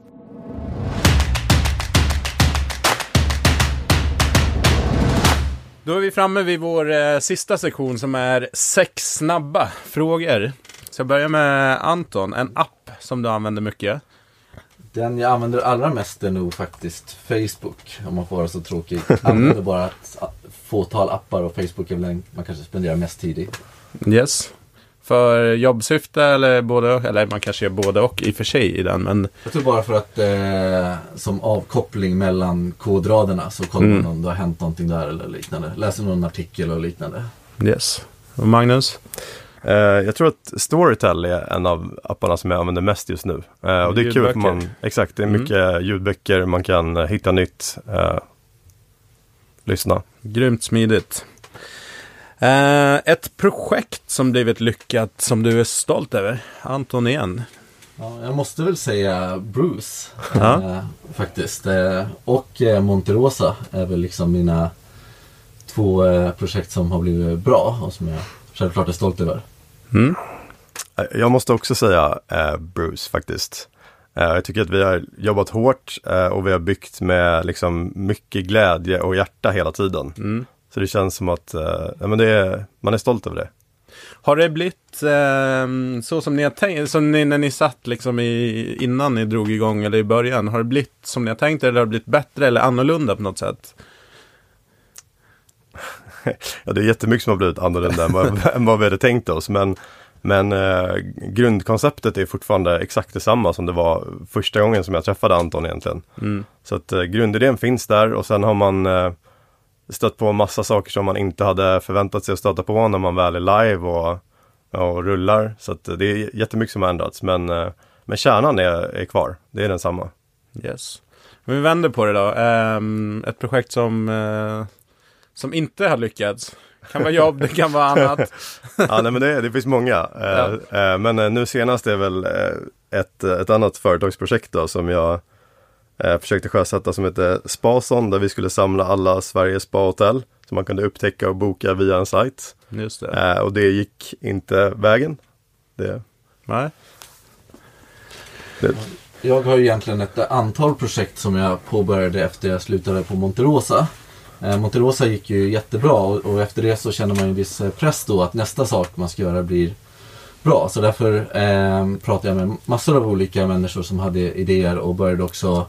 Speaker 1: Då är vi framme vid vår eh, sista sektion som är sex snabba frågor. Så jag börjar med Anton, en app som du använder mycket.
Speaker 3: Den jag använder allra mest är nog faktiskt Facebook. Om man får vara så tråkig. Jag <laughs> använder bara ett fåtal appar och Facebook är väl den man kanske spenderar mest tid i.
Speaker 1: Yes. För jobbsyfte eller både Eller man kanske gör både och i och för sig i den. Men
Speaker 3: Jag tror bara för att eh, som avkoppling mellan kodraderna så kollar
Speaker 1: Mm.
Speaker 3: man om det har hänt någonting där eller liknande. Läser någon artikel och liknande.
Speaker 1: yes. Och Magnus?
Speaker 4: Eh, jag tror att Storytel är en av apparna som jag använder mest just nu. Eh, och det är kul att man, exakt, det är
Speaker 1: Mm.
Speaker 4: mycket ljudböcker, man kan hitta nytt, eh, lyssna.
Speaker 1: Grymt smidigt. Ett projekt som blivit lyckat som du är stolt över? Anton igen.
Speaker 3: Ja, jag måste väl säga Bruce faktiskt. Och Monterosa är väl liksom mina två projekt som har blivit bra och som jag självklart är stolt över.
Speaker 1: Mm.
Speaker 4: Eh, Jag måste också säga eh, Bruce faktiskt. Eh, jag tycker att vi har jobbat hårt eh, och vi har byggt med liksom mycket glädje och hjärta hela tiden.
Speaker 1: Mm.
Speaker 4: Så det känns som att eh, ja, men är, man är stolt över det.
Speaker 1: Har det blivit eh, så som ni har tänkt, som ni, när ni satt liksom i, innan ni drog igång eller i början, har det blivit som ni har tänkt eller har det blivit bättre eller annorlunda på något sätt?
Speaker 4: Ja, det är jättemycket som har blivit annorlunda än vad, <laughs> än vad vi hade tänkt oss. Men, men eh, grundkonceptet är fortfarande exakt detsamma som det var första gången som jag träffade Anton egentligen.
Speaker 1: Mm.
Speaker 4: Så att eh, grundidén finns där och sen har man eh, stött på massa saker som man inte hade förväntat sig att stöta på när man väl är live och, och rullar. Så att eh, det är jättemycket som har ändrats men, eh, men kärnan är, är kvar. Det är densamma.
Speaker 1: Yes. Men vi vänder på det då. Ehm, ett projekt som, eh, som inte har lyckats. kan vara jobb, det kan vara annat. <laughs>
Speaker 4: Ja, nej, men det, det finns många. Eh, eh, men eh, nu senast är väl ett, ett annat företagsprojekt då, som jag eh, försökte sjösätta som heter Spason där vi skulle samla alla Sveriges spahotell som man kunde upptäcka och boka via en sajt.
Speaker 1: Just det.
Speaker 4: Eh, och det gick inte vägen. Det,
Speaker 1: Nej.
Speaker 4: det,
Speaker 3: Jag har ju egentligen ett antal projekt som jag påbörjade efter jag slutade på Monterosa. Eh, Monterosa gick ju jättebra och, och efter det så känner man ju en viss eh, press då att nästa sak man ska göra blir bra. Så därför eh, pratade jag med massor av olika människor som hade idéer och började också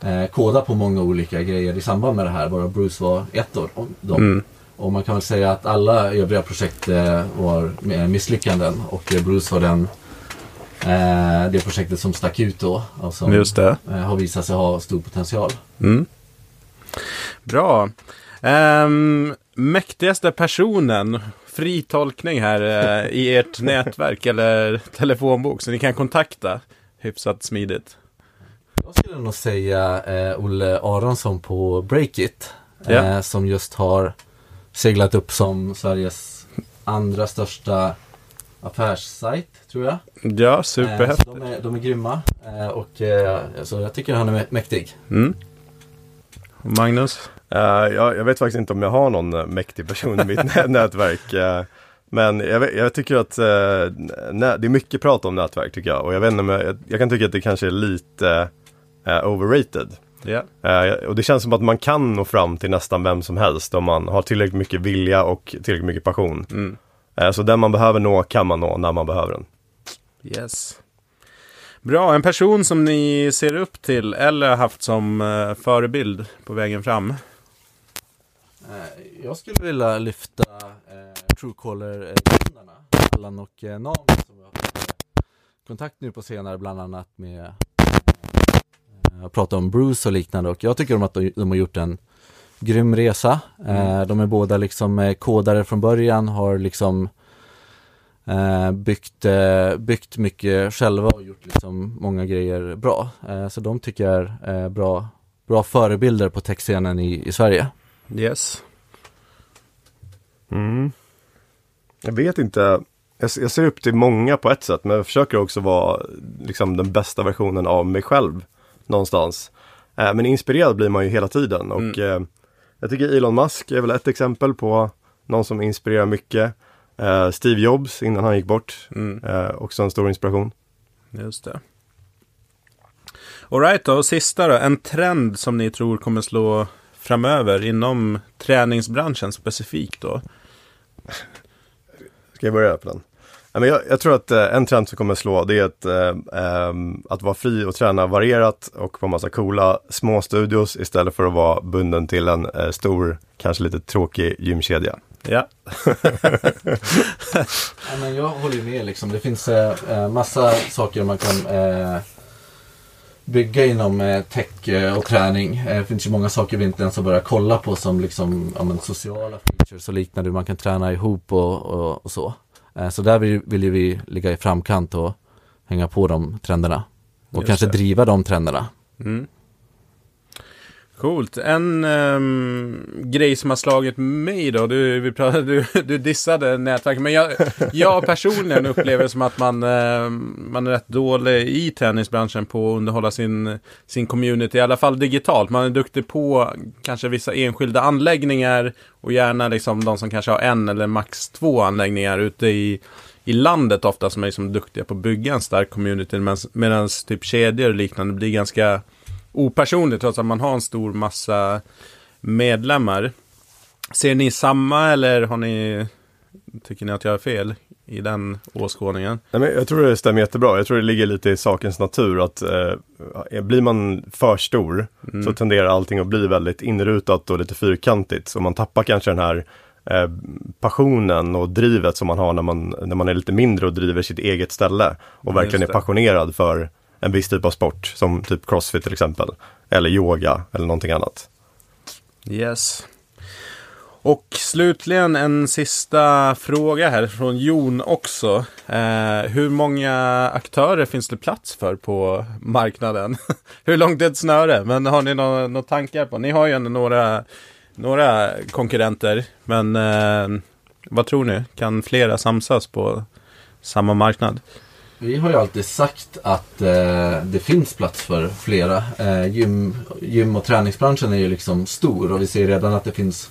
Speaker 3: eh, koda på många olika grejer i samband med det här. Bara Bruce var ett av dem.
Speaker 1: Mm.
Speaker 3: Och man kan väl säga att alla övriga projekt eh, var misslyckanden och Bruce var den eh, det projektet som stack ut då och som har visat sig ha stor potential.
Speaker 1: Mm. Bra. Ehm, mäktigaste personen, fri tolkning här eh, i ert <laughs> nätverk eller telefonbok så ni kan kontakta hyfsat smidigt.
Speaker 3: Jag skulle nog säga eh, Olle Aronsson på Breakit.
Speaker 1: Ja.
Speaker 3: Eh, som just har seglat upp som Sveriges andra största affärssajt, tror jag.
Speaker 1: Ja,
Speaker 3: Eh,
Speaker 1: superhäftigt.
Speaker 3: så de, är, de är grymma eh, och eh, så jag tycker han är mä- mäktig.
Speaker 1: Mm. Magnus?
Speaker 4: eh, jag, jag vet faktiskt inte om jag har någon eh, mäktig person i mitt <laughs> nä- nätverk. eh, men jag, jag tycker att nä, det är mycket prat om nätverk tycker jag. Och jag, vet inte jag, jag, kan tycka att det kanske är lite overrated. Eh, och det känns som att man kan nå fram till nästan vem som helst om man har tillräckligt mycket vilja och tillräckligt mycket passion.
Speaker 1: Mm.
Speaker 4: Så den man behöver nå kan man nå när man behöver den.
Speaker 1: Yes. Bra, en person som ni ser upp till eller har haft som eh, förebild på vägen fram.
Speaker 3: Eh, jag skulle vilja lyfta eh, Truecaller-grundarna, Allan och eh, Nami som jag har haft eh, kontakt nu på senare bland annat med eh, prata om Bruce och liknande och jag tycker om att de, de har gjort en grym resa. Eh, de är båda liksom eh, kodare från början, har liksom eh, byggt, eh, byggt mycket själva och gjort liksom många grejer bra. Eh, så de tycker jag är eh, bra, bra förebilder på techscenen i, i Sverige.
Speaker 1: Yes.
Speaker 4: Mm. Jag vet inte. Jag, jag ser upp till många på ett sätt men jag försöker också vara liksom den bästa versionen av mig själv någonstans. Eh, men inspirerad blir man ju hela tiden och eh, jag tycker Elon Musk är väl ett exempel på någon som inspirerar mycket. Eh, Steve Jobs innan han gick bort,
Speaker 1: Mm.
Speaker 4: eh, också en stor inspiration.
Speaker 1: Just det. Alright då, och sista då. En trend som ni tror kommer slå framöver inom träningsbranschen specifikt då? <laughs>
Speaker 4: Ska jag börja på den? Jag, jag tror att eh, en trend som kommer slå det är att, eh, ehm, att vara fri och träna varierat och på massa coola små studios istället för att vara bunden till en stor, kanske lite tråkig gymkedja.
Speaker 1: Ja. <laughs>
Speaker 3: Ja, men jag håller med liksom. Det finns eh, eh, massa saker man kan eh, bygga inom eh, tech eh, och träning. Eh, det finns ju många saker vi inte ens har börjat kolla på som liksom ja, men, sociala features och liknande. Hur man kan träna ihop och, och, och så. Så där vill, vill ju vi ligga i framkant och hänga på de trenderna. Och
Speaker 1: Just
Speaker 3: kanske
Speaker 1: det.
Speaker 3: driva de trenderna.
Speaker 1: Mm. Coolt. En um, grej som har slagit mig då, du, vi pratade, du, du dissade nätverk, men jag, jag personligen upplever det som att man, ehm, man är rätt dålig i tennisbranschen på att underhålla sin, sin community, i alla fall digitalt. Man är duktig på kanske vissa enskilda anläggningar och gärna liksom de som kanske har en eller max två anläggningar ute i i landet ofta som är liksom duktiga på att bygga en stark community medan typ kedjor och liknande blir ganska opersonligt trots att man har en stor massa medlemmar. Ser ni samma eller har ni, tycker ni att jag har fel i den åskådningen?
Speaker 4: Nej, men jag tror det stämmer jättebra. Jag tror det ligger lite i sakens natur att eh, blir man för stor så tenderar allting att bli väldigt inrutat och lite fyrkantigt. Så man tappar kanske den här eh, passionen och drivet som man har när man, när man är lite mindre och driver sitt eget ställe. Och
Speaker 1: Ja,
Speaker 4: verkligen är passionerad för en viss typ av sport, som typ crossfit till exempel. Eller yoga eller någonting annat.
Speaker 1: Yes. Och slutligen en sista fråga här från Jon också. Eh, hur många aktörer finns det plats för på marknaden? <laughs> hur långt är ett snöre? Men har ni några några tankar på? Ni har ju ändå några, några konkurrenter. Men eh, vad tror ni? Kan flera samsas på samma marknad?
Speaker 3: Vi har ju alltid sagt att eh, det finns plats för flera. Eh, gym, gym och träningsbranschen är ju liksom stor och vi ser redan att det finns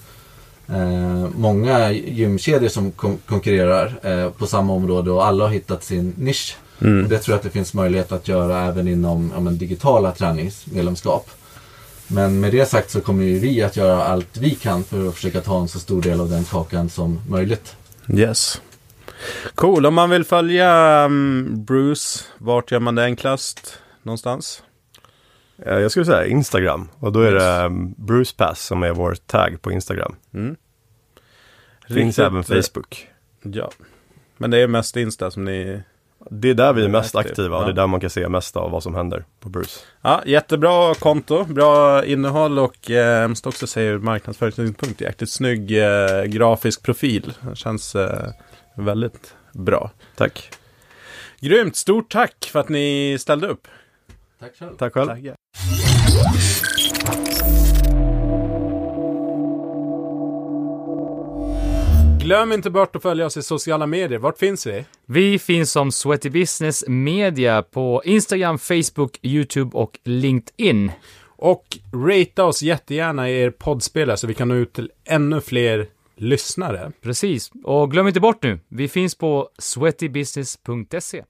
Speaker 3: eh, många gymkedjor som kon- konkurrerar eh, på samma område och alla har hittat sin nisch. Och det tror jag att det finns möjlighet att göra även inom ja, men, digitala träningsmedlemskap. Men med det sagt så kommer ju vi att göra allt vi kan för att försöka ta en så stor del av den kakan som möjligt.
Speaker 1: Yes. Cool, om man vill följa um, Bruce, vart gör man det enklast? Någonstans?
Speaker 4: Eh, jag skulle säga Instagram och då är det um, Bruce Pass som är vår tag på Instagram.
Speaker 1: Mm.
Speaker 4: Finns även
Speaker 1: eh,
Speaker 4: Facebook.
Speaker 1: Ja. Men det är mest Insta som ni...
Speaker 4: Det är där vi är mest
Speaker 1: Aktiv,
Speaker 4: aktiva och
Speaker 1: ja.
Speaker 4: det är där man kan se mest av vad som händer på Bruce.
Speaker 1: Ja, jättebra konto, bra innehåll och eh, måste också säga ur marknadsföringspunkt, jäkligt snygg eh, grafisk profil. Det känns eh, väldigt bra.
Speaker 4: Tack.
Speaker 1: Grymt, stort tack för att ni ställde upp.
Speaker 3: Tack själv.
Speaker 4: Tack själv.
Speaker 1: Tackar. Glöm inte bort att följa oss i sociala medier. Vart finns vi?
Speaker 2: Vi finns som Sweaty Business Media på Instagram, Facebook, YouTube och LinkedIn.
Speaker 1: Och ratea oss jättegärna i er poddspelare så vi kan nå ut till ännu fler lyssnare.
Speaker 2: Precis. Och glöm inte bort nu, vi finns på sweatybusiness.se.